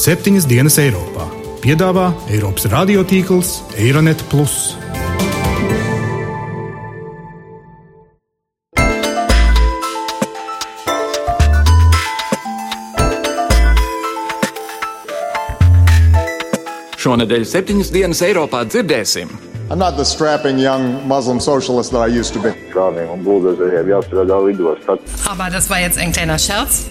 septiņas dienas Eiropā. Piedāvā Eiropas radiotīkls Eironet. Šonadēļ septiņas dienas Eiropā dzirdēsim. I'm not the strapping young Muslim socialist that I used to be. Aber das war jetzt ein kleiner Scherz.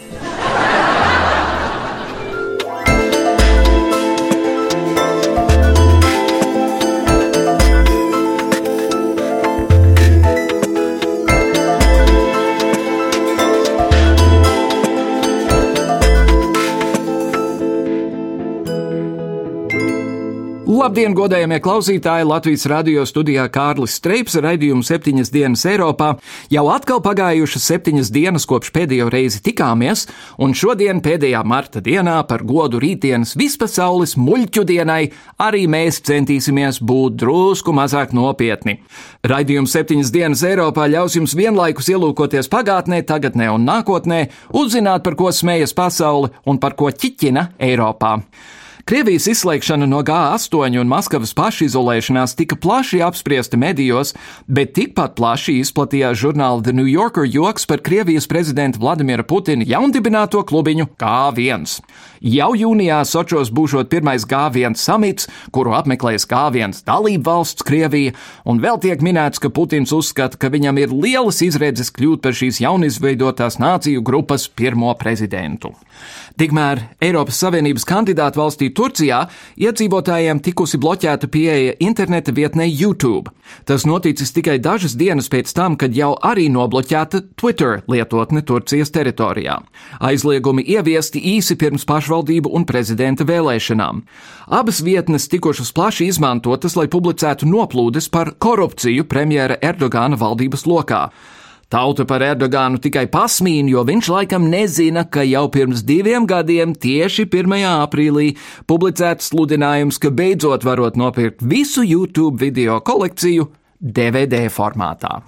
Labdien, godējamie klausītāji! Latvijas radio studijā Kārlis Streips raidījumu septiņas dienas Eiropā. Jau atkal pagājušas septiņas dienas kopš pēdējo reizi tikāmies, un šodien, pēdējā marta dienā, par godu rītdienas vispasaules muļķu dienai, arī mēs centīsimies būt drusku mazāk nopietni. Raidījums septiņas dienas Eiropā ļaus jums vienlaikus ielūkoties pagātnē, tagadnē un nākotnē, uzzināt, par ko smējas pasaule un par ko ķiķina Eiropā. Krievijas izslēgšana no G8 un Maskavas pašizolēšanās tika plaši apspriesta medijos, bet tikpat plaši izplatījās žurnāla The New Yorker joks par Krievijas prezidenta Vladimira Putina jaundibināto klubiņu K1. Jau jūnijā Sočos būšot pirmais G1 samits, kuru apmeklēs K1 dalību valsts Krievija, un vēl tiek minēts, ka Putins uzskata, ka viņam ir lielas izredzes kļūt par šīs jaunizveidotās nāciju grupas pirmo prezidentu. Tikmēr Eiropas Savienības kandidātu valstī Turcijā iedzīvotājiem tikusi bloķēta pieeja interneta vietnē YouTube. Tas noticis tikai dažas dienas pēc tam, kad jau arī nobloķēta Twitter lietotne Turcijas teritorijā. Aizliegumi ieviesti īsi pirms pašvaldību un prezidenta vēlēšanām. Abas vietnes tikušas plaši izmantotas, lai publicētu noplūdes par korupciju premjera Erdogana valdības lokā. Tauta par Erdogānu tikai pasmīn, jo viņš laikam nezina, ka jau pirms diviem gadiem, tieši 1. aprīlī, publicēts sludinājums, ka beidzot varot nopirkt visu YouTube video kolekciju DVD formātā.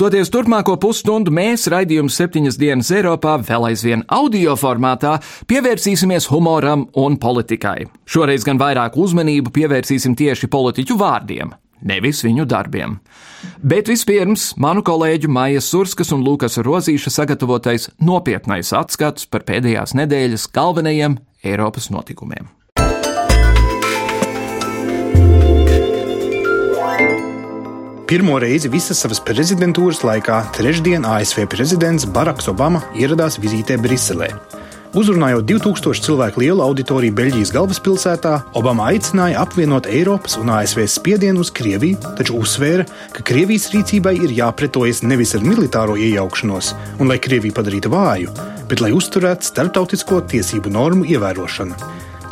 Toties turpmāko pusstundu mēs, raidījums septiņas dienas Eiropā, vēl aizvien audio formātā, pievērsīsimies humoram un politikai. Šoreiz gan vairāk uzmanību pievērsīsim tieši politiķu vārdiem nevis viņu darbiem. Bet vispirms manu kolēģu Maijas Surskas un Lūkas Rozīša sagatavotais nopietnais atskats par pēdējās nedēļas galvenajiem Eiropas notikumiem. Pirmo reizi visas savas prezidentūras laikā trešdien ASV prezidents Baraks Obama ieradās vizītē Briselē. Uzrunājot 2000 cilvēku lielu auditoriju Beļģijas galvaspilsētā, Obama aicināja apvienot Eiropas un ASV spiedienu uz Krieviju, taču uzsvēra, ka Krievijas rīcībai ir jāpretojas nevis ar militāro iejaukšanos un lai Krieviju padarītu vāju, bet lai uzturētu starptautisko tiesību normu ievērošanu.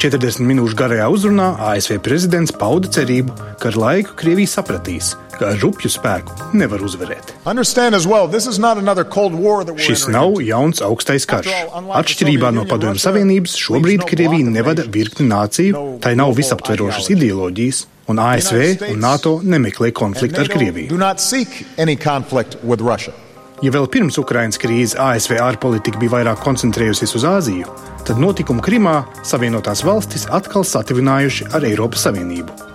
40 minūšu garajā uzrunā ASV prezidents pauda cerību, ka ar laiku Krievija sapratīs, ka ar rupju spēku nevar uzvarēt. Well, Šis nav jauns augstais karš. Atšķirībā no Padomju Savienības, šobrīd Krievija nevada virkni nāciju, tai nav visaptverošas ideoloģijas, un ASV un NATO nemeklē konfliktu ar Krieviju. Ja vēl pirms Ukrainas krīzes ASV ārpolitika bija vairāk koncentrējusies uz Āziju, tad notikumi Krimā Savienotās valstis atkal satuvinājuši ar Eiropas Savienību.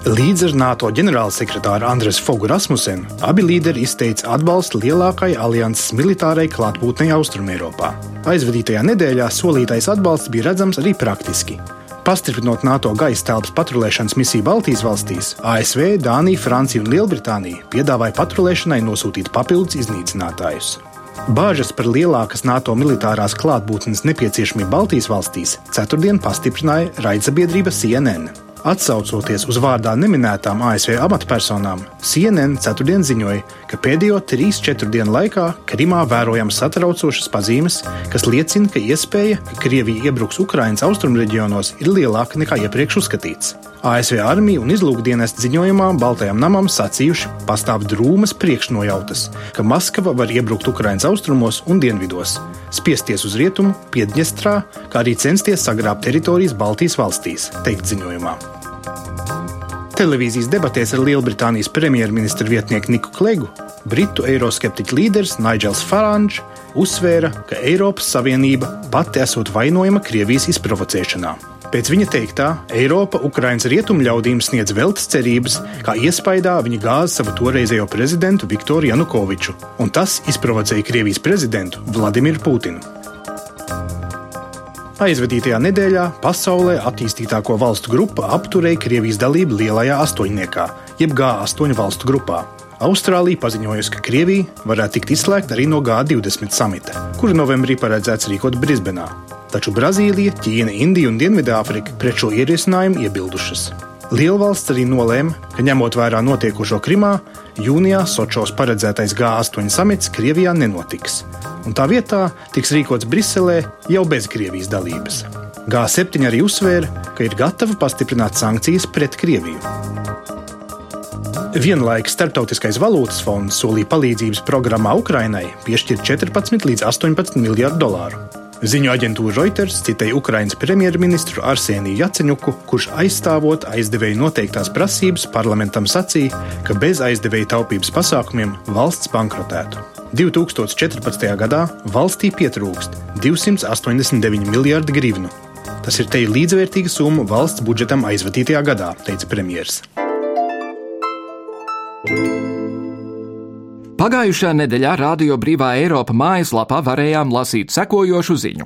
Līdz ar NATO ģenerālsekretāru Andresu Fogu Rasmusenu abi līderi izteica atbalstu lielākai alianses militārai klātbūtnei Austrumēropā. Aizvadītajā nedēļā solītais atbalsts bija redzams arī praktiski. Pastiprinot NATO gaisa telpas patrulēšanas misiju Baltijas valstīs, ASV, Dānija, Francija un Lielbritānija piedāvāja patrulēšanai nosūtīt papildus iznīcinātājus. Bāžas par lielākas NATO militārās klātbūtnes nepieciešamību Baltijas valstīs ceturtdien pastiprināja raidsabiedrība CNN. Atcaucoties uz vārdā neminētām ASV amatpersonām, CNN ceturtdien ziņoja, ka pēdējo 3-4 dienu laikā Krimā vērojams satraucošas pazīmes, kas liecina, ka iespēja, ka Krievija iebruks Ukraiņas austrumreģionos, ir lielāka nekā iepriekš uzskatīts. ASV armija un izlūkdienas ziņojumā Baltajam namam sacījuši, pastāv drūmas priekšnojautas, ka Maskava var iebrukt Ukraiņas austrumos un dienvidos, spiesties uz rietumu, Piedņestrā, kā arī censties sagrābt teritorijas Baltijas valstīs, teikt ziņojumā. Televīzijas debatēs ar Lielbritānijas premjerministra vietnieku Niku Klegu, britu eiroskeptiķu līderis Nigels Farāņš uzsvēra, ka Eiropas Savienība pati esot vainojama Krievijas izprovocēšanā. Pēc viņa teiktā, Eiropa Ukraiņas rietumu ļaudīm sniedz veltes cerības, kā iespējā viņa gāza savu toreizējo prezidentu Viktoru Janukoviču, un tas izprovocēja Krievijas prezidentu Vladimiru Putinu. Aizvadītajā nedēļā pasaulē attīstītāko valstu grupa apturēja Krievijas dalību lielajā astoņniekā, jeb G8 valstu grupā. Austrālija paziņojusi, ka Krievija varētu tikt izslēgta arī no G20 samita, kuru novembrī paredzēts rīkot Brisbenā taču Brazīlija, Ķīna, Indija un Dienvidāfrika pret šo ierosinājumu iebildušas. Lielvalsts arī nolēma, ka ņemot vērā notiekošo Krimā, jūnijā Sočos paredzētais G8 samits Krievijā nenotiks, un tā vietā tiks rīkots Briselē jau bez Krievijas dalības. G7 arī uzsvēra, ka ir gatava pastiprināt sankcijas pret Krieviju. Vienlaikus Startautiskais valūtas fonds solīja palīdzības programmā Ukrainai piešķirt 14 līdz 18 miljardu dolāru. Ziņu aģentūra Reuters citēja Ukraiņas premjerministru Arseniju Jaceņuku, kurš aizstāvot aizdevēju noteiktās prasības parlamentam sacīja, ka bez aizdevēja taupības pasākumiem valsts bankrotētu. 2014. gadā valstī pietrūkst 289 miljardi grivnu. Tas ir te līdzvērtīga summa valsts budžetam aizvadītajā gadā, teica premjerministrs. Pagājušajā nedēļā Radio Brīvā Eiropa mājaslapā varējām lasīt sekojošu ziņu.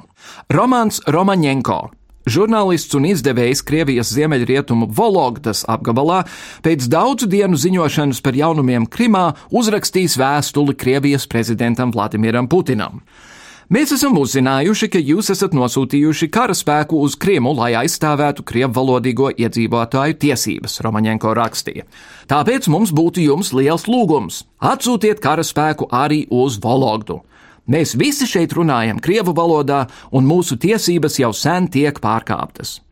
Romāns Romaņenko. Žurnālists un izdevējs Krievijas ziemeļrietumu Vologdas apgabalā pēc daudzu dienu ziņošanas par jaunumiem Krimā uzrakstīs vēstuli Krievijas prezidentam Vladimiram Putinam. Mēs esam uzzinājuši, ka jūs esat nosūtījuši karaspēku uz Krimu, lai aizstāvētu krievvalodīgo iedzīvotāju tiesības, Romaņenko rakstīja. Tāpēc mums būtu jums liels lūgums - atsūtiet karaspēku arī uz Vologdu. Mēs visi šeit runājam krievu valodā, un mūsu tiesības jau sen tiek pārkāptas.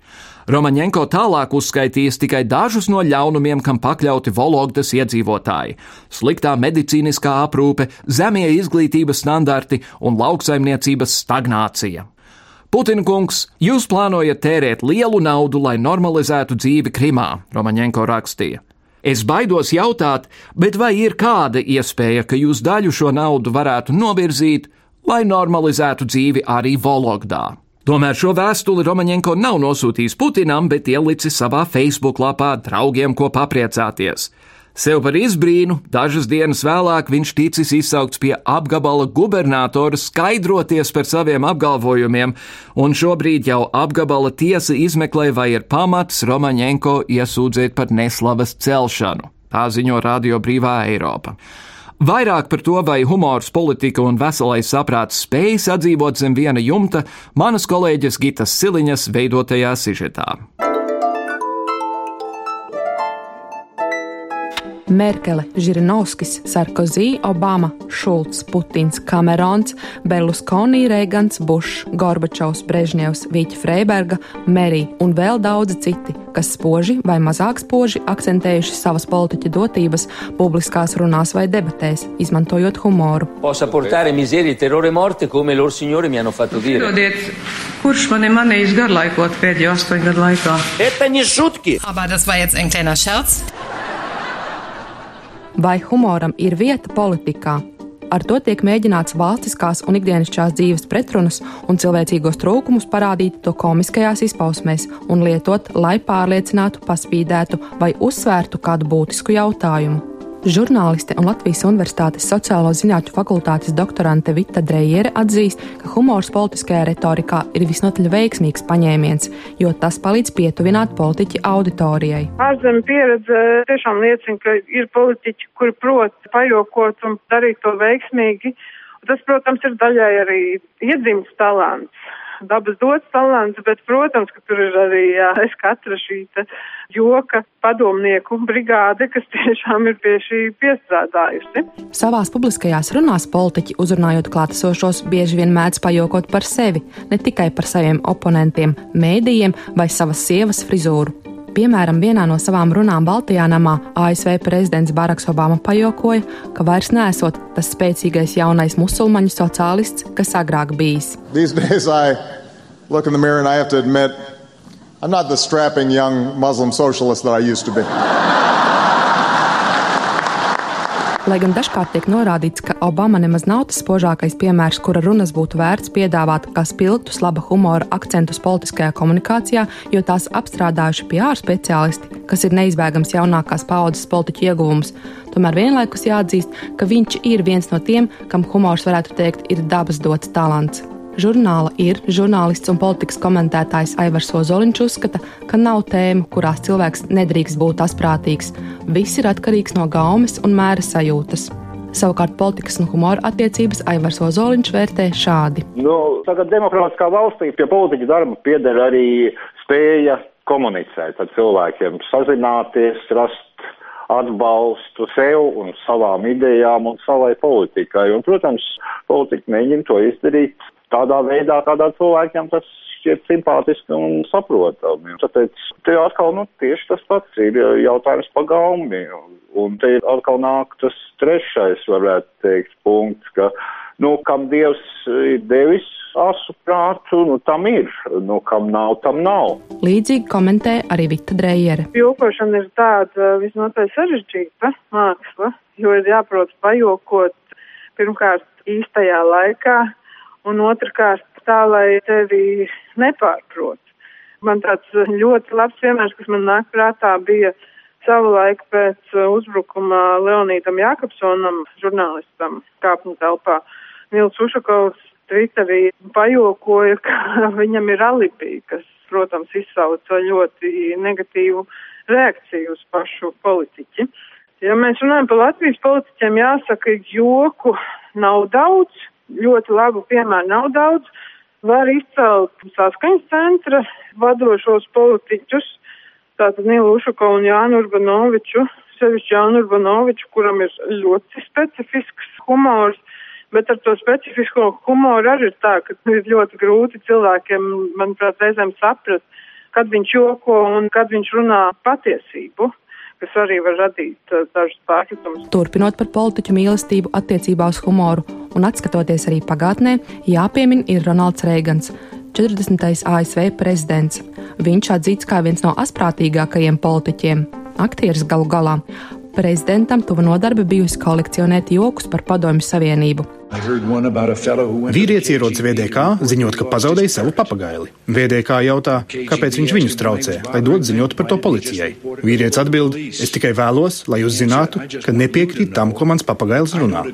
Romaņenko tālāk uzskaitījis tikai dažus no ļaunumiem, kam pakļauti Vologdas iedzīvotāji - sliktā medicīniskā aprūpe, zemie izglītības standarti un lauksaimniecības stagnācija. Putina kungs, jūs plānojat tērēt lielu naudu, lai normalizētu dzīvi Krimā, Romaņenko rakstīja. Es baidos jautāt, bet vai ir kāda iespēja, ka jūs daļu šo naudu varētu novirzīt, lai normalizētu dzīvi arī Vologdā? Tomēr šo vēstuli Romaņenko nav nosūtījis Putinam, bet ielicis savā Facebook lapā draugiem, ko papriecāties. Sev par izbrīnu, dažas dienas vēlāk viņš ticis izsaukts pie apgabala gubernatora skaidroties par saviem apgalvojumiem, un šobrīd jau apgabala tiesa izmeklē, vai ir pamats Romaņenko iesūdzēt par neslavas celšanu. Tā ziņo Radio Brīvā Eiropa. Vairāk par to, vai humors, politika un veselais saprāts spējas atdzīvot zem viena jumta, manas kolēģis Gitas Siliņas veidotajā sižetā. Merkele, Žirinovskis, Sarkozī, Obama, Šulcs, Putins, Kamerons, Berlusconi, Reigans, Bušs, Gorbačovs, Brežņevs, Vīķa Freiberga, Merī un vēl daudzi citi, kas spoži vai mazāk spoži akcentējuši savas politiķa dotības publiskās runās vai debatēs, izmantojot humoru. Piedodiet, kurš mani manījis garlaikot pēdējo astoņu gadu laikā? Aber das war jetzt ein kleiner Scherz. Vai humoram ir vieta politikā? Ar to tiek mēģināts valstiskās un ikdienišķās dzīves pretrunas un cilvēcīgos trūkumus parādīt to komiskajās izpausmēs un lietot, lai pārliecinātu, paspīdētu vai uzsvērtu kādu būtisku jautājumu. Žurnāliste un Latvijas Universitātes sociālo zinātņu fakultātes doktorante Vita Dreijere atzīst, ka humors politiskajā retorikā ir visnotaļ veiksmīgs paņēmiens, jo tas palīdz pietuvināt politiķi auditorijai. Ārzemju pieredze tiešām liecina, ka ir politiķi, kuri prot pajokot un darīt to veiksmīgi. Tas, protams, ir daļai arī iedzimts talants dabas dots talants, bet, protams, ka tur ir arī jā, es katra šī joka padomnieku brigāde, kas tiešām ir pie šī piestrādājusi. Savās publiskajās runās politiķi uzrunājot klātesošos bieži vien mēdz pajokot par sevi, ne tikai par saviem oponentiem, mēdījiem vai savas sievas frizūru. Piemēram, vienā no savām runām Baltijā namā ASV prezidents Baraks Obama pajokoja, ka vairs nesot tas spēcīgais jaunais musulmaņu sociālists, kas agrāk bijis. Admit, I'm not the strapping young Muslim socialist that I used to be. Lai gan dažkārt tiek norādīts, ka Obama nemaz nav tas spožākais piemērs, kura runas būtu vērts piedāvāt kā spilgtus laba humora akcentus politiskajā komunikācijā, jo tās apstrādājuši PR speciālisti, kas ir neizbēgams jaunākās paudzes politiķu ieguvums, tomēr vienlaikus jāatzīst, ka viņš ir viens no tiem, kam humors varētu teikt ir dabas dots talants. Žurnāla ir žurnālists un politikas komentētājs Aivars Ozoliņš uzskata, ka nav tēmu, kurās cilvēks nedrīkst būt asprātīgs. Viss ir atkarīgs no gaumes un mēra sajūtas. Savukārt politikas un humora attiecības Aivars Ozoliņš vērtē šādi. Nu, tagad demokrātiskā valstī pie politiķa darba pieder arī spēja komunicēt ar cilvēkiem, sazināties, rast atbalstu sev un savām idejām un savai politikai. Un, protams, politiķi mēģina to izdarīt tādā veidā, kādā cilvēkiem tas šķiet simpātiski un saprotami. Tāpēc te atkal nu, tieši tas pats ir jautājums pa gaumi. Un te atkal nāk tas trešais, varētu teikt, punkts, ka, nu, kam Dievs ir devis asu prātu, nu, tam ir, nu, kam nav, tam nav. Līdzīgi komentē arī Vita Dreijere. Jokošana ir tāda visnotaļ sarežģīta māksla, jo ir jāprot pajokot pirmkārt īstajā laikā, un otrkārt tā, lai tevi nepārprot. Man tāds ļoti labs piemērs, kas man nāk prātā, bija savulaik pēc uzbrukuma Leonītam Jākapsonam, žurnālistam kāpņu telpā. Nils Ušakovs Twitterī pajokoja, ka viņam ir alibi, kas, protams, izsauca ļoti negatīvu reakciju uz pašu politiķi. Ja mēs runājam par Latvijas politiķiem, jāsaka, joku nav daudz, ļoti labu piemēru nav daudz. Var izcelt saskaņas centra vadošos politiķus, tātad Nilu Ušako un Jānu Urbanoviču, sevišķi Jānu Urbanoviču, kuram ir ļoti specifisks humors, bet ar to specifisko humoru arī ir tā, ka ir ļoti grūti cilvēkiem, manuprāt, reizēm saprast, kad viņš joko un kad viņš runā patiesību kas arī var radīt uh, dažus pārpratumus. Turpinot par politiķu mīlestību attiecībā uz humoru un atskatoties arī pagātnē, jāpiemin ir Ronalds Reigans. 40. ASV prezidents. Viņš atzīts kā viens no asprātīgākajiem politiķiem. Aktieris galu galā. Prezidentam tuva nodarbe bijusi kolekcionēt jokus par Padomju Savienību. Vīrietis ierodas VDK, ziņot, ka pazaudēja savu papagaili. VDK jautā, kāpēc viņš viņus traucē, lai dod ziņot par to policijai. Vīrietis atbild: Es tikai vēlos, lai jūs zinātu, ka nepiekrīt tam, ko mans papagailis runā.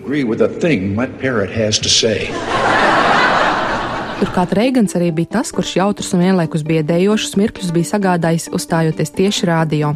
Turklāt Reigans arī bija tas, kurš jautrus un vienlaikus biedējošus mirkļus bija sagādājis uzstājoties tieši rādio.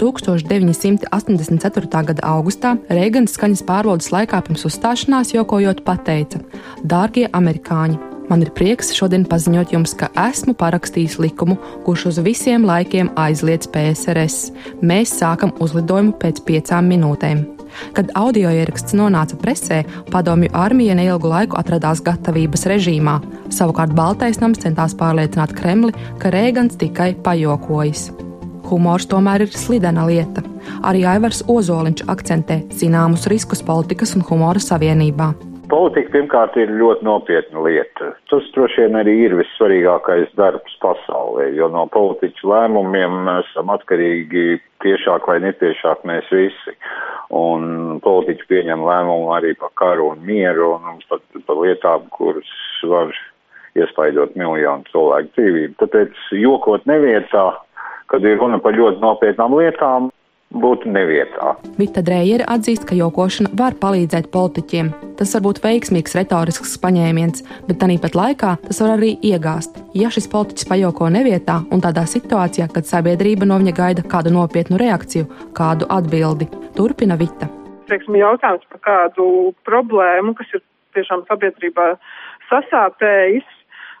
1984. gada augustā Reigans skaņas pārbaudas laikā pirms uzstāšanās jokojot pateica: Dārgie amerikāņi! Man ir prieks šodien paziņot jums, ka esmu parakstījis likumu, kurš uz visiem laikiem aizliedz PSRS. Mēs sākam uzlidojumu pēc piecām minūtēm. Kad audio ieraksts nonāca presē, padomju armija neilgu laiku atradās gatavības režīmā. Savukārt Baltais nams centās pārliecināt Kremli, ka Rēgans tikai pajokojis. Humors tomēr ir slidena lieta. Arī Aivars Ozoliņš akcentē zināmus riskus politikas un humora savienībā. Politika pirmkārt ir ļoti nopietna lieta. Tas droši vien arī ir vissvarīgākais darbs pasaulē, jo no politiķu lēmumiem esam atkarīgi tiešāk vai netiešāk mēs visi. Un politiķi pieņem lēmumu arī par karu un mieru un pat par lietām, kuras var iespaidot miljonu cilvēku dzīvību. Tāpēc jokot nevietā, kad ir runa par ļoti nopietnām lietām, būtu nevietā. Vita Dreijere atzīst, ka jokošana var palīdzēt politiķiem. Tas var būt veiksmīgs retorisks paņēmiens, bet tāpat laikā tas var arī iegāzt. Ja šis politiķis pajoko nevietā un tādā situācijā, kad sabiedrība no viņa gaida kādu nopietnu reakciju, kādu atbildi, turpina Vita. Teiksim, jautājums par kādu problēmu, kas ir tiešām sabiedrībā sasāpējis,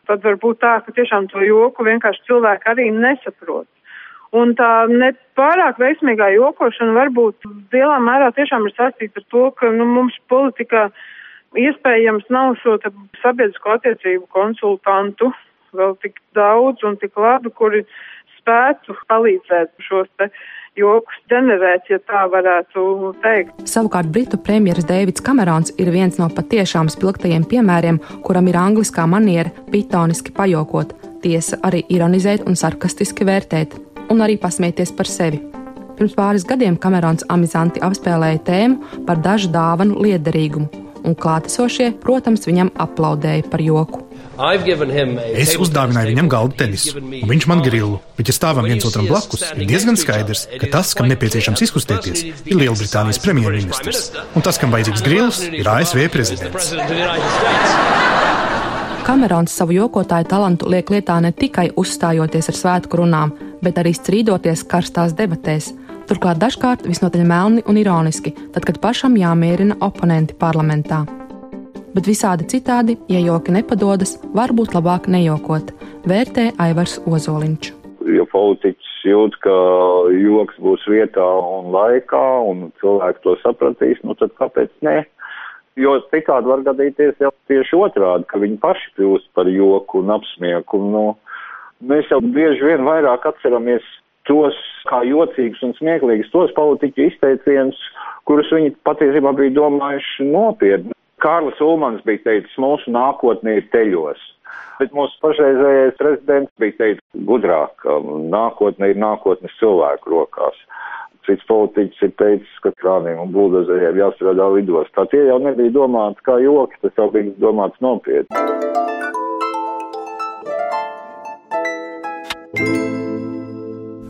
tad var būt tā, ka tiešām to joku vienkārši cilvēki arī nesaprot. Un tā nepārāk veiksmīgā jokošana varbūt lielā mērā tiešām ir saistīta ar to, ka nu, mums politikā iespējams nav šo sabiedrisko attiecību konsultantu vēl tik daudz un tik labi, kuri spētu palīdzēt šos te joks ģenerēt, ja tā varētu teikt. Savukārt Britu premjeras Dēvids Kamerons ir viens no patiešām spilgtajiem piemēriem, kuram ir angliskā maniera pitoniski pajokot, tiesa arī ironizēt un sarkastiski vērtēt un arī pasmieties par sevi. Pirms pāris gadiem Kamerons amizanti apspēlēja tēmu par dažu dāvanu liederīgumu, un klātesošie, protams, viņam aplaudēja par joku. Es uzdāvināju viņam galdu tenisu, un viņš man grilu, bet, ja stāvam viens otram blakus, ir diezgan skaidrs, ka tas, kam nepieciešams izkustēties, ir Lielbritānijas premjerministrs, un tas, kam vajadzīgs grils, ir ASV prezidents. Kamerons savu jokotāju talantu liek lietā ne tikai uzstājoties ar svētku runām, bet arī strīdoties karstās debatēs. Turklāt dažkārt visnotaļ melni un ironiski, tad, kad pašam jāmierina oponenti parlamentā bet visādi citādi, ja joki nepadodas, varbūt labāk nejokot, vērtē Aivars Ozoliņš. Ja politiķis jūt, ka joks būs vietā un laikā, un cilvēki to sapratīs, nu tad kāpēc ne? Jo citādi var gadīties jau tieši otrādi, ka viņi paši kļūst par joku un apsmieku. Nu, mēs jau bieži vien vairāk atceramies tos kā jocīgus un smieklīgus, tos politiķu izteicienus, kurus viņi patiesībā bija domājuši nopietni. Kārlis Ulmans bija teicis, mūsu nākotnē ir teļos. Bet mūsu pašreizējais prezidents bija teicis gudrāk, ka nākotne ir nākotnes cilvēku rokās. Cits politiķis ir teicis, ka krāniem un buldozeriem jāstrādā lidos. Tā tie jau nebija domāts kā joki, tas jau bija domāts nopietni. Thank you.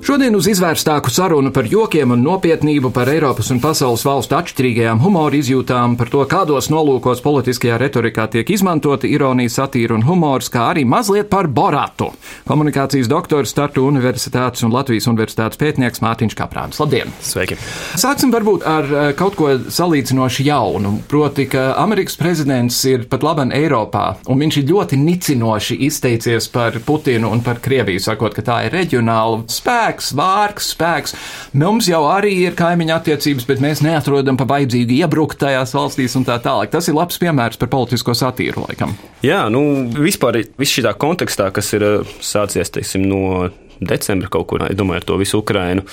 Šodien uz izvērstāku sarunu par jokiem un nopietnību, par Eiropas un pasaules valstu atšķirīgajām humora izjūtām, par to, kādos nolūkos politiskajā retorikā tiek izmantota ironija, satīra un humors, kā arī mazliet par Boratu. Komunikācijas doktors Tartu Universitātes un Latvijas Universitātes pētnieks Mārtiņš Kaprāns. Labdien! Sveiki! Sāksim varbūt ar eh, kaut ko salīdzinoši jaunu, proti, ka Amerikas prezidents ir pat laban Eiropā, un viņš ir ļoti nicinoši izteicies par Putinu un par Krieviju, sakot, ka tā ir reģionāla spēka spēks, vārks, spēks. Mums jau arī ir kaimiņa attiecības, bet mēs neatrodam pa vajadzīgu iebrukt tajās valstīs un tā tālāk. Tas ir labs piemērs par politisko satīru, laikam. Jā, nu vispār viss šī tā kontekstā, kas ir eh, sācies, teiksim, no decembra kaut kur, es domāju, ar to visu Ukrainu.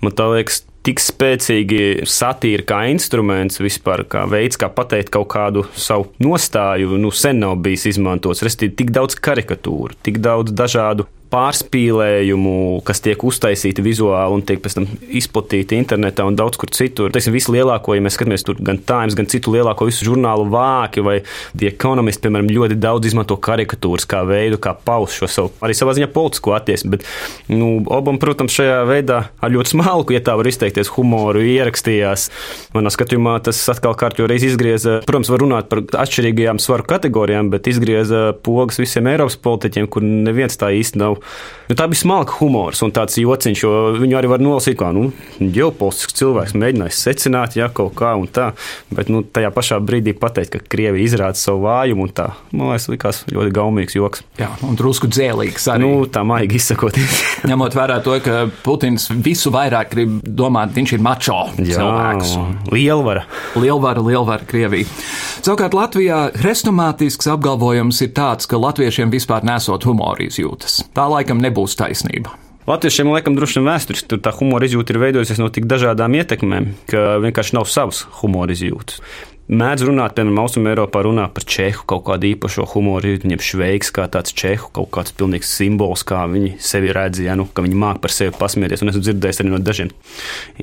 Man tā liekas, tik spēcīgi satīra kā instruments, vispār kā veids, kā pateikt kaut kādu savu nostāju, nu, sen nav bijis izmantots. Restīvi, tik daudz karikatūru, tik daudz dažādu pārspīlējumu, kas tiek uztaisīti vizuāli un tiek pēc tam izplatīti internetā un daudz kur citur. Teiksim, visu lielāko, ja mēs skatāmies tur gan Times, gan citu lielāko visu žurnālu vāki vai The Economist, piemēram, ļoti daudz izmanto karikatūras kā veidu, kā paust šo savu arī savā ziņā politisko attieksmi. Bet, nu, Obama, protams, šajā veidā ar ļoti smalku, ja tā var izteikties, humoru ierakstījās. Manā skatījumā tas atkal kārtīgi reiz izgrieza, protams, var runāt par atšķirīgajām svaru kategorijām, bet izgrieza pogas visiem Eiropas politiķiem, kur neviens tā īsti nav Nu, tā bija smalka humors un tāds jociņš, jo viņu arī var nolasīt kā nu, ģeopolitisks cilvēks, mēģinājis secināt, ja kaut kā un tā. Bet nu, tajā pašā brīdī pateikt, ka Krievija izrāda savu vājumu, un tā, man liekas, likās ļoti gaumīgs joks. Jā, un drusku dzēlīgs arī. Nu, tā maigi izsakoties. Ņemot vērā to, ka Putins visu vairāk grib domāt, viņš ir mačo Jā, cilvēks. Lielvara. Lielvara, lielvara Krievija. Savukārt Latvijā hrestomātisks apgalvojums ir tāds, ka latviešiem vispār nesot humora izjūtas. Tā laikam nebūs taisnība. Latviešiem, laikam, droši vien vēsturiski tur tā humora izjūta ir veidojusies no tik dažādām ietekmēm, ka vienkārši nav savas humora izjūtas. Mēdz runāt, piemēram, Austrumē Eiropā runā par čehu kaut kādu īpašo humoru. Viņiem šveiks kā tāds čehu kaut kāds pilnīgs simbols, kā viņi sevi redz, ja nu, ka viņi māk par sevi pasmieties. Un esmu dzirdējis arī no dažiem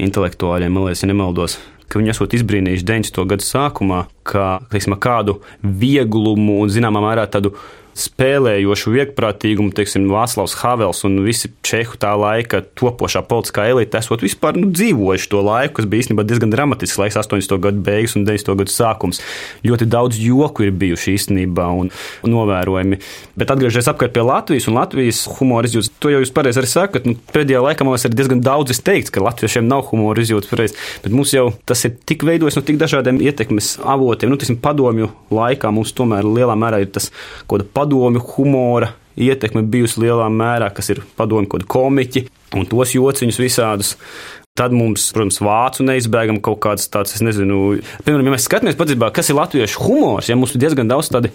intelektuāļiem, man liekas, ja nemaldos, ka viņi esat izbrīnījuši 90. gadu sākumā, ka teiksim, kādu vieglumu un, zināmā mērā, tādu spēlējošu viegprātīgumu, teiksim, Vāclavs Havels un visi Čehu tā laika topošā politiskā elite esot vispār nu, dzīvojuši to laiku, kas bija īstenībā diezgan dramatisks laiks, 80. gadu beigas un 90. gadu sākums. Ļoti daudz joku ir bijuši īstenībā un, novērojami. Bet atgriežoties apkārt pie Latvijas un Latvijas humora izjūtas, to jau jūs pareizi arī sakat. Nu, pēdējā laikā man ir diezgan daudz teikts, ka latviešiem nav humora izjūtas pareizi, bet mums jau tas ir tik veidojis no tik dažādiem ietekmes avotiem. Nu, tiksim, padomju laikā mums tomēr lielā mērā ir tas kaut kāda padomju humora ietekme bijusi lielā mērā, kas ir padomju kaut kādi komiķi un tos jociņus visādus. Tad mums, protams, vācu neizbēgam kaut kāds tāds, es nezinu, piemēram, ja mēs skatāmies patiesībā, kas ir latviešu humors, ja mums ir diezgan daudz tādu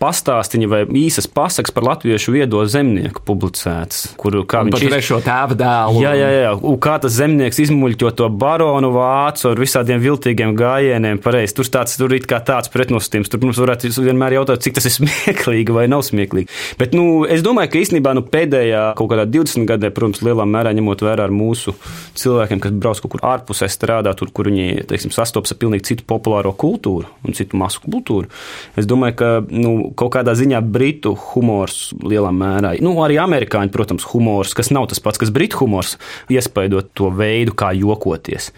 pastāstiņu vai īsas pasakas par latviešu viedo zemnieku publicētas, kur kā un viņš ir trešo tēva dēlu. Jā, jā, jā, un kā tas zemnieks izmuļķo to baronu vācu ar visādiem viltīgiem gājieniem, pareizi, tur tāds, tur ir kā tāds pretnostījums, tur mums varētu vienmēr jautāt, cik tas ir smieklīgi vai nav smieklīgi. Bet, nu, es domāju, ka īstenībā, nu, pēdējā kaut kādā 20 gadē, protams, lielā mērā ņemot vērā ar mūsu cilvēkiem, kas brauc kaut kur ārpusē strādā, tur, kur viņi teiksim, sastopas ar pilnīgi citu populāro kultūru un citu masu kultūru. Es domāju, ka nu, kaut kādā ziņā britu humors lielā mērā, nu, arī amerikāņu, protams, humors, kas nav tas pats, kas britu humors, iespaidot to veidu, kā jokoties.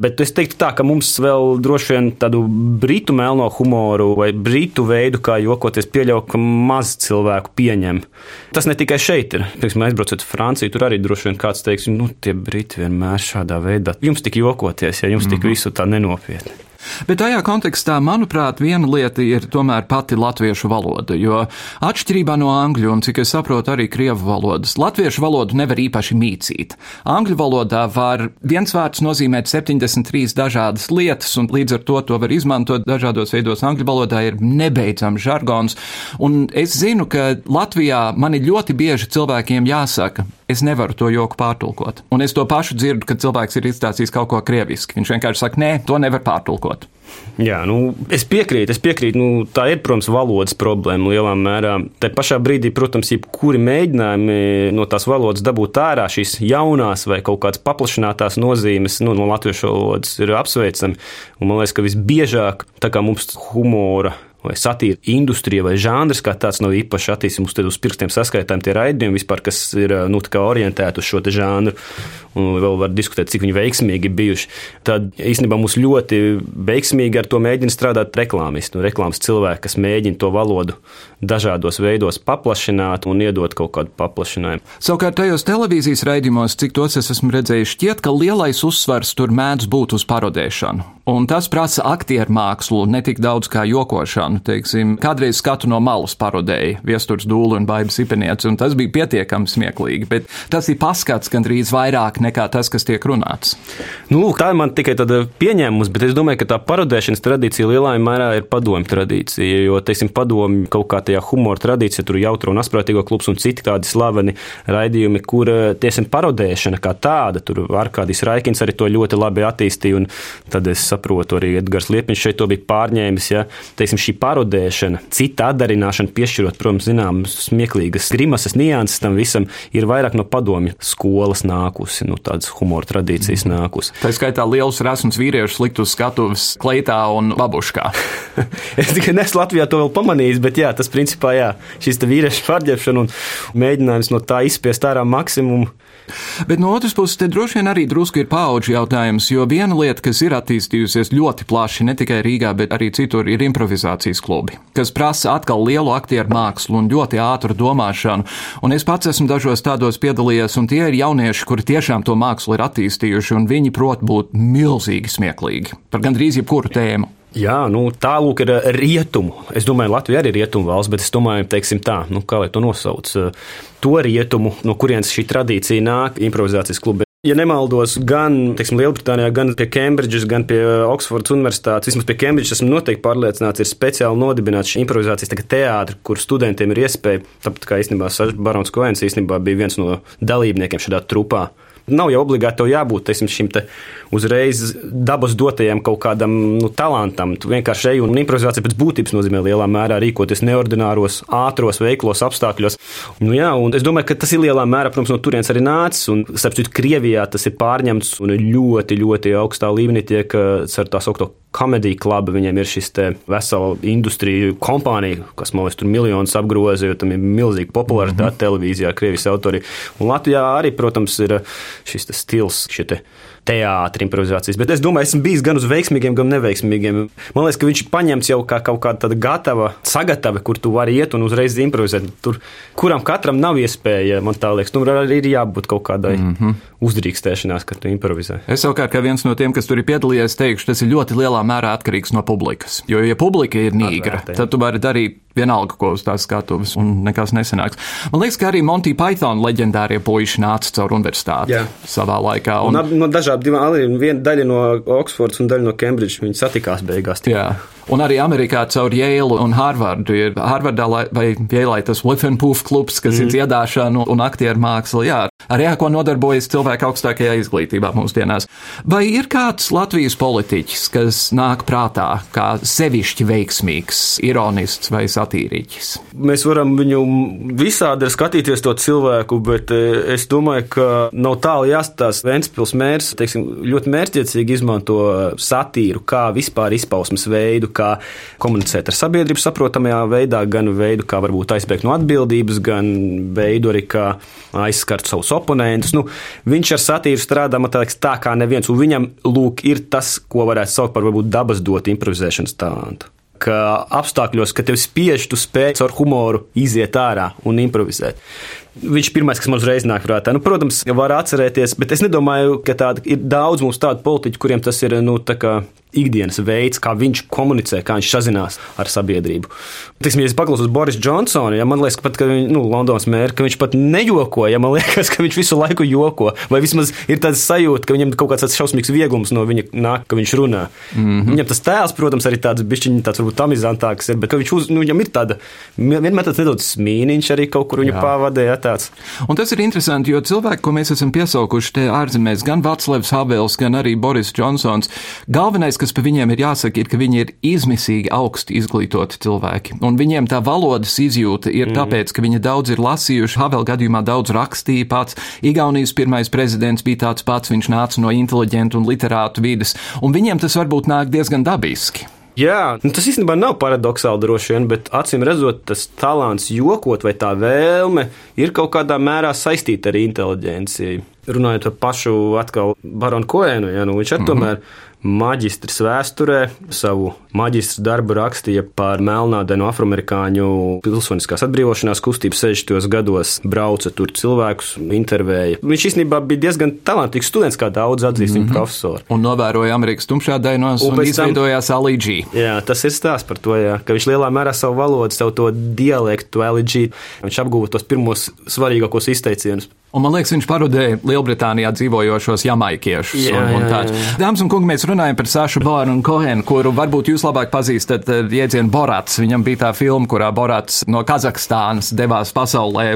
Bet es teiktu, tā, ka mums vēl droši vien tādu britu melno humoru vai britu veidu, kā jokoties, pieļauj, ka maz cilvēku pieņem. Tas ne tikai šeit ir. Piemēram, aizbraucot uz Franciju, tur arī droši vien kāds teiks, nu, tie briti vienmēr šādā veidā. Jums tik jokoties, ja jums tik mhm. visu tā nenopietni. Bet tajā kontekstā, manuprāt, viena lieta ir tomēr pati latviešu valoda, jo atšķirībā no angļu un, cik es saprotu, arī krievu valodas, latviešu valodu nevar īpaši mīcīt. Angļu valodā var viens vārds nozīmēt 73 dažādas lietas, un līdz ar to to var izmantot dažādos veidos. Angļu valodā ir nebeidzams žargons, un es zinu, ka Latvijā man ir ļoti bieži cilvēkiem jāsaka, es nevaru to joku pārtulkot. Un es to pašu dzirdu, kad cilvēks ir izstāstījis kaut ko krieviski. Viņš vienkārši saka, nē, to nevar pārtulkot. Jā, nu, es piekrītu, es piekrītu. Nu, tā ir, protams, valodas problēma lielā mērā. Te pašā brīdī, protams, jebkuri mēģinājumi no tās valodas dabūt ārā šīs jaunās vai kaut kādas paplašinātās nozīmes nu, no latviešu valodas ir apsveicami. Un man liekas, ka visbiežāk tā kā mums humora vai satīra industrija vai žanrs, kā tāds nav īpaši attīstīts. Mums uz pirkstiem saskaitām tie raidījumi vispār, kas ir nu, orientēti uz šo žanru, un vēl var diskutēt, cik viņi veiksmīgi bijuši. Tad īstenībā mums ļoti veiksmīgi ar to mēģina strādāt reklāmisti, nu, reklāmas cilvēki, kas mēģina to valodu dažādos veidos paplašināt un iedot kaut kādu paplašinājumu. Savukārt tajos televīzijas raidījumos, cik tos es esmu redzējis, šķiet, ka lielais uzsvars tur mēdz būt uz parodēšanu. Un tas prasa aktieru mākslu, ne tik daudz kā jokošanu. Teiksim, kādreiz skatu no malas parodēja viestures dūlu un baigas ipenieci, un tas bija pietiekami smieklīgi, bet tas ir paskats gandrīz vairāk nekā tas, kas tiek runāts. Nu, lūk, tā ir man tikai tāda pieņēmums, bet es domāju, ka tā parodēšanas tradīcija lielā mērā ir padomju tradīcija, jo, teiksim, padomju kaut kā tajā humora tradīcijā, tur jautro un asprātīgo klubs un citi tādi slaveni raidījumi, kur eh, tiesim parodēšana kā tāda, tur Arkādijs Raikins arī to ļoti labi attīstīja, un tad es saprotu, arī Edgars Liepiņš šeit to bija pārņēmis, ja, teiksim, šī parodēšana, cita atdarināšana, piešķirot, protams, zinām, smieklīgas grimasas nianses tam visam, ir vairāk no padomju skolas nākusi, no nu, tādas humora tradīcijas mm. nākusi. Tā skaitā liels resns vīriešus likt uz skatuves kleitā un babuškā. es tikai nesu Latvijā to vēl pamanījis, bet jā, tas principā jā, šīs vīriešu pārģērbšana un mēģinājums no tā izspiest ārā maksimumu. Bet no otras puses, te droši vien arī drusku ir paudžu jautājums, jo viena lieta, kas ir attīstījusies ļoti plaši, ne tikai Rīgā, bet arī citur, ir improvizācijas klubi, kas prasa atkal lielu aktieru mākslu un ļoti ātru domāšanu. Un es pats esmu dažos tādos piedalījies, un tie ir jaunieši, kuri tiešām to mākslu ir attīstījuši, un viņi prot būt milzīgi smieklīgi par gandrīz jebkuru tēmu. Jā, nu, tālāk ir eh, rietumu. Es domāju, Latvija arī ir rietumu valsts, bet es domāju, teiksim tā, nu, kā lai to nosauc, eh, to rietumu, no kurienes šī tradīcija nāk, improvizācijas klubi. Ja nemaldos, gan teiksim, Lielbritānijā, gan pie Cambridges, gan pie Oksfordas Universitātes, vismaz pie Cambridges, esmu noteikti pārliecināts, ir speciāli nodibināts šī improvizācijas teātris, kur studentiem ir iespēja, tāpat kā īstenībā Barons Koens īstenībā bija viens no dalībniekiem šajā trupā. Nav jau obligāti jābūt teiksim, šim te uzreiz dabas dotajam kaut kādam nu, talantam. Tu vienkārši ej un improvizācija pēc būtības nozīmē lielā mērā rīkoties neordināros, ātros, veiklos apstākļos. Nu, jā, es domāju, ka tas ir lielā mērā, protams, no turienes arī nācis. Un, starp citu, Krievijā tas ir pārņemts un ļoti, ļoti augstā līmenī tiek ar tā saucamo komēdiju klubu. Viņiem ir šis vesela industrija kompānija, kas man liekas, tur miljonus apgroza, jo tam ir milzīga popularitāte mm -hmm. televīzijā, Krievijas autori. Un Latvijā arī, protams, ir šis stils, šie teātris, improvizācijas. Bet es domāju, esmu bijis gan uz veiksmīgiem, gan neveiksmīgiem. Man liekas, ka viņš ir paņemts jau kā kaut kāda gatava sagatava, kur tu vari iet un uzreiz improvizēt. Tur, kuram katram nav iespēja, man tā liekas, tur arī ir jābūt kaut kādai mm -hmm. uzdrīkstēšanās, kad tu improvizē. Es savukārt, kā viens no tiem, kas tur ir piedalījies, teikšu, tas ir ļoti lielā mērā atkarīgs no publikas. Jo, ja publika ir nīgra, Atvērtē. tad tu vari darīt vienalga, ko uz tās skatuves, un nekas nesanāks. Man liekas, ka arī Monty Python leģendārie puiši nāca caur universitāti Jā. savā laikā. Un, un no dažādiem divām, viena daļa no Oksfordas un daļa no Cambridge, viņi satikās beigās. Jā. Un arī Amerikā caur Yale un Harvardu ir Harvardā vai Yale tas Whiffenpoof klubs, kas mm. ir dziedāšana un aktieru māksla. Jā, arī ar ko nodarbojas cilvēki augstākajā izglītībā mūsdienās. Vai ir kāds Latvijas politiķis, kas nāk prātā kā sevišķi veiksmīgs, ironists vai satīriķis? Mēs varam viņu visādi skatīties to cilvēku, bet e, es domāju, ka nav tālu jāstāsta. Ventspils mērs teiksim, ļoti mērķiecīgi izmanto satīru kā vispār izpausmes veidu, kā komunicēt ar sabiedrību saprotamajā veidā, gan veidu, kā varbūt aizbēgt no atbildības, gan veidu arī kā aizskart savus oponentus. Nu, viņš ar satīru strādā liekas, tā kā neviens, un viņam lūk, ir tas, ko varētu saukt par varbūt dabas dotu improvizēšanas talantu. Ka apstākļos, kad tev spiež, tu spēj ar humoru iziet ārā un improvizēt. Viņš ir pirmais, kas man uzreiz nāk prātā. Nu, protams, var atcerēties, bet es nedomāju, ka tāda, ir daudz mums tādu politiķu, kuriem tas ir nu, ikdienas veids, kā viņš komunicē, kā viņš sazinās ar sabiedrību. Tiksim, ja es paklausos Boris Johnsonu, ja man liekas, ka pat, ka viņš, nu, Londonas mēra, ka viņš pat nejoko, ja man liekas, ka viņš visu laiku joko, vai vismaz ir tāds sajūta, ka viņam kaut kāds šausmīgs vieglums no viņa nāk, ka viņš runā. Mm -hmm. Viņam tas tēls, protams, arī tāds bišķiņ, tāds varbūt amizantāks ir, bet viņš, uz, nu, viņam ir tāda, vienmēr tāds nedaudz smīniņš arī kaut kur viņu pavadē, ja tāds. Un tas ir interesanti, jo cilvēki, ko mēs esam piesaukuši te ārzemēs, gan Vaclevs Havels, gan arī Boris Johnsons, galvenais, kas par viņiem ir jāsaka, ir, ka viņi ir izmisīgi augsti izglītoti cilvēki. Un viņiem tā valodas izjūta ir mm. tāpēc, ka viņi daudz ir lasījuši, Havel gadījumā daudz rakstīja pats. Igaunijas pirmais prezidents bija tāds pats, viņš nāca no inteliģentu un literātu vidas, un viņiem tas varbūt nāk diezgan dabiski. Jā, nu tas īstenībā nav paradoxāli droši vien, bet acīm redzot, tas talants jokot vai tā vēlme ir kaut kādā mērā saistīta ar inteliģenci. Runājot par pašu atkal Baronu Koēnu, ja, nu viņš ar mm -hmm. tomēr maģistrs vēsturē. Savu maģistra darbu rakstīja par melnādēnu afroamerikāņu pilsoniskās atbrīvošanās kustību 60. gados. Brauca tur cilvēkus, intervēja. Viņš īstenībā bija diezgan talantīgs students, kā daudz atzīst mm -hmm. profesori. Un novēroja Amerikas tumšādainos un, un izveidojās Alīģī. Jā, tas ir stāsts par to, jā, ka viņš lielā mērā savu valodu, savu to dialektu Alīģī, viņš apguva tos pirmos svarīgākos izteicienus. Un man liekas, viņš parodēja Lielbritānijā dzīvojošos jamaikiešus. Jā, un, un jā, jā. Dāmas un kungi, mēs runājam par Sašu Bāru un Kohenu, kuru varbūt jūs labāk pazīstat ar jēdzienu Borats. Viņam bija tā filma, kurā Borats no Kazahstānas devās pasaulē.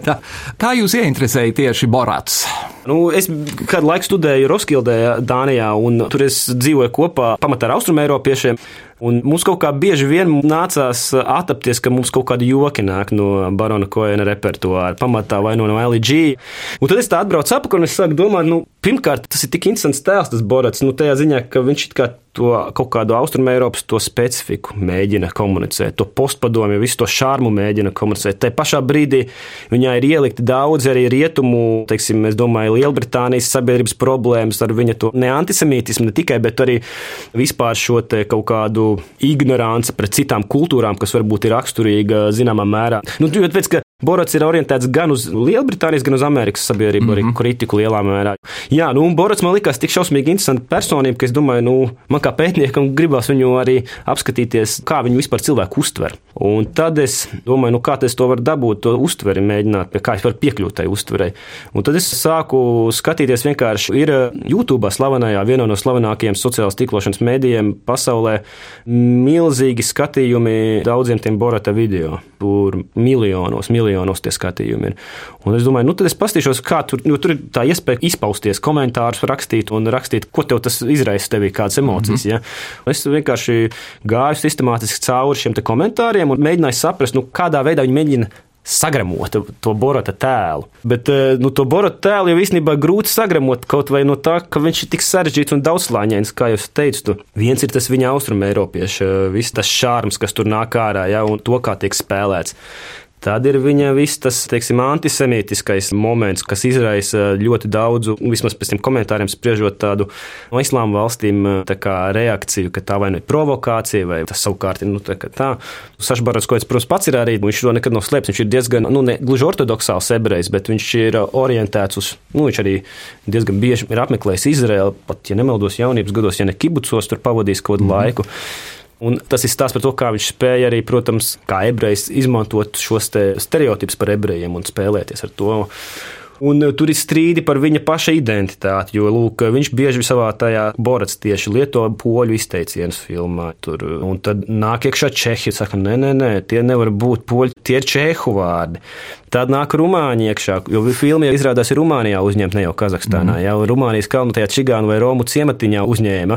Kā jūs ieinteresēja tieši Borats? Nu, es kādu laiku studēju Roskildē, Dānijā, un tur es dzīvoju kopā pamatā ar austrumēropiešiem. Un mums kaut kā bieži vien nācās attapties, ka mums kaut kāda joki nāk no Barona Koena repertuāra, pamatā vai no, no LG. Un tad es tā atbraucu apakaļ un es sāku domāt, nu, pirmkārt, tas ir tik interesants tēls, tas Borats, nu, tajā ziņā, ka viņš it kā to kaut kādu austrumu Eiropas to specifiku mēģina komunicēt, to postpadomju, visu to šārmu mēģina komunicēt. Tā pašā brīdī viņā ir ielikti daudz arī rietumu, teiksim, es domāju, Lielbritānijas sabiedrības problēmas ar viņa to ne antisemītismu, ne tikai, bet arī vispār šo te kaut kādu ignoranci pret citām kultūrām, kas varbūt ir raksturīga zināmā mērā. Nu, tāpēc, ka Borats ir orientēts gan uz Lielbritānijas, gan uz Amerikas sabiedrību, mm -hmm. arī mhm. kritiku lielā mērā. Jā, nu, Borats man likās tik šausmīgi interesanta personība, ka es domāju, nu, man kā pētniekam gribās viņu arī apskatīties, kā viņu vispār cilvēku uztver. Un tad es domāju, nu, kā es to varu dabūt, to uztveri mēģināt, kā es varu piekļūt tai uztverei. Un tad es sāku skatīties vienkārši, ir YouTube slavenajā, vienā no slavenākajiem sociālās tīklošanas mēdījiem pasaulē, milzīgi skatījumi daudziem tiem Borata video. Tur miljonos, miljonos tie skatījumi ir. Un es domāju, nu tad es pastīšos, kā tur, jo tur ir tā iespēja izpausties, komentārus rakstīt un rakstīt, ko tev tas izraisa tevī, kādas emocijas. Mm -hmm. ja? Es vienkārši gāju sistemātiski cauri šiem komentāriem un mēģināju saprast, nu, kādā veidā viņi mēģina sagramot to borota tēlu. Bet eh, nu, to borota tēlu jau īstenībā grūti sagramot kaut vai no tā, ka viņš ir tik sarežģīts un daudzslāņains, kā jau teicu. Tu. Viens ir tas viņa austrumēropiešu, viss tas šārms, kas tur nāk ārā, ja, un to, kā tiek spēlēts. Tad ir viņa viss tas, teiksim, antisemītiskais moments, kas izraisa ļoti daudzu, vismaz pēc tiem komentāriem spriežot tādu no islāma valstīm tā reakciju, ka tā vai nu ir provokācija, vai tas savukārt ir, nu, tā. tā. Sašbarats, ko es, protams, pats ir arī, viņš to nekad nav slēpts, viņš ir diezgan, nu, ne gluži ortodoksāls ebrejs, bet viņš ir orientēts uz, nu, viņš arī diezgan bieži ir apmeklējis Izraēlu, pat, ja nemaldos jaunības gados, ja ne kibucos, tur pavadījis kaut kādu mm -hmm. laiku. Un tas ir stāsts par to, kā viņš spēja arī, protams, kā ebrejs, izmantot šos stereotipus par ebrejiem un spēlēties ar to. Un uh, tur ir strīdi par viņa paša identitāti, jo lūk, viņš bieži savā tajā Borats tieši lieto poļu izteicienus filmā. Tur, uh, un tad nāk iekšā Čehi, saka, nē, nē, nē, tie nevar būt poļi, tie ir Čehu vārdi. Tad nāk Rumāņi iekšā, jo filma izrādās ir Rumānijā uzņemta, ne jau Kazahstānā. Mm. Jau Rumānijas kalnu tajā čigānu vai Romu ciematiņā uzņēma.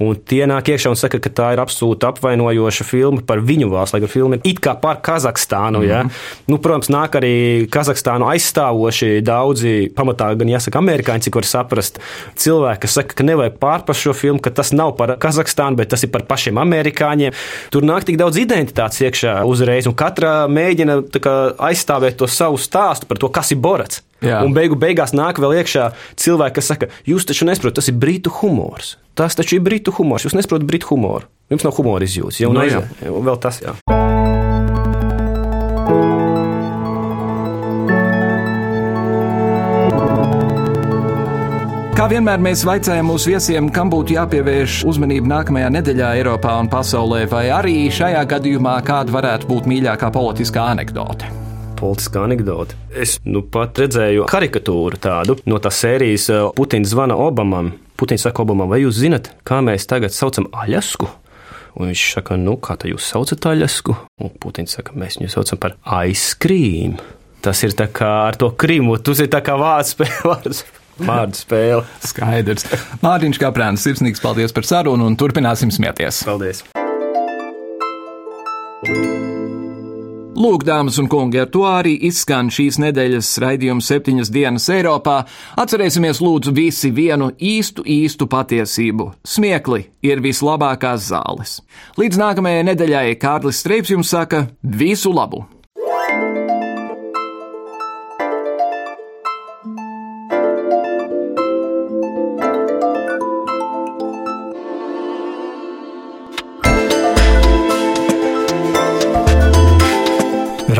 Un tie nāk iekšā un saka, ka tā ir absolūti apvainojoša filma par viņu valsts, lai gan filma ir it kā par Kazahstānu. Mm. Ja? Nu, protams, nāk arī Kazahstānu aizstāvoši daudzi, pamatā gan jāsaka, amerikāņi, cik var saprast, cilvēki, kas saka, ka nevajag pārprast šo filmu, ka tas nav par Kazahstānu, bet tas ir par pašiem amerikāņiem. Tur nāk tik daudz identitātes iekšā uzreiz, un katra mēģina kā, aizstāvēt tos savu stāstu par to, kas ir Borats. Jā. Un beigu beigās nāk vēl iekšā cilvēki, kas saka, jūs taču nesaprotat, tas ir britu humors. Tas taču ir britu humors, jūs nesaprotat britu humoru. Jums nav humora izjūtas, jau no, nu, jā. vēl tas. Jā. Kā vienmēr mēs vaicājam mūsu viesiem, kam būtu jāpievērš uzmanība nākamajā nedēļā Eiropā un pasaulē, vai arī šajā gadījumā kāda varētu būt mīļākā politiskā anekdote politiskā anekdote. Es nu pat redzēju karikatūru tādu no tās sērijas eh, Putins zvana Obamam. Putins saka Obamam, vai jūs zinat, kā mēs tagad saucam Aļasku? Un viņš saka, nu, kā tā jūs saucat Aļasku? Un Putins saka, mēs viņu saucam par aizskrīm. Tas ir tā kā ar to krimu, tas ir tā kā vārds spēles. Vārdu spēle. Skaidrs. Mārtiņš Kaprāns, sirsnīgs paldies par sarunu un turpināsim smieties. Paldies! Lūk, dāmas un kungi, ar to arī izskan šīs nedēļas raidījums septiņas dienas Eiropā. Atcerēsimies lūdzu visi vienu īstu, īstu patiesību. Smiekli ir vislabākās zāles. Līdz nākamajai nedēļai Kārlis Streips jums saka visu labu!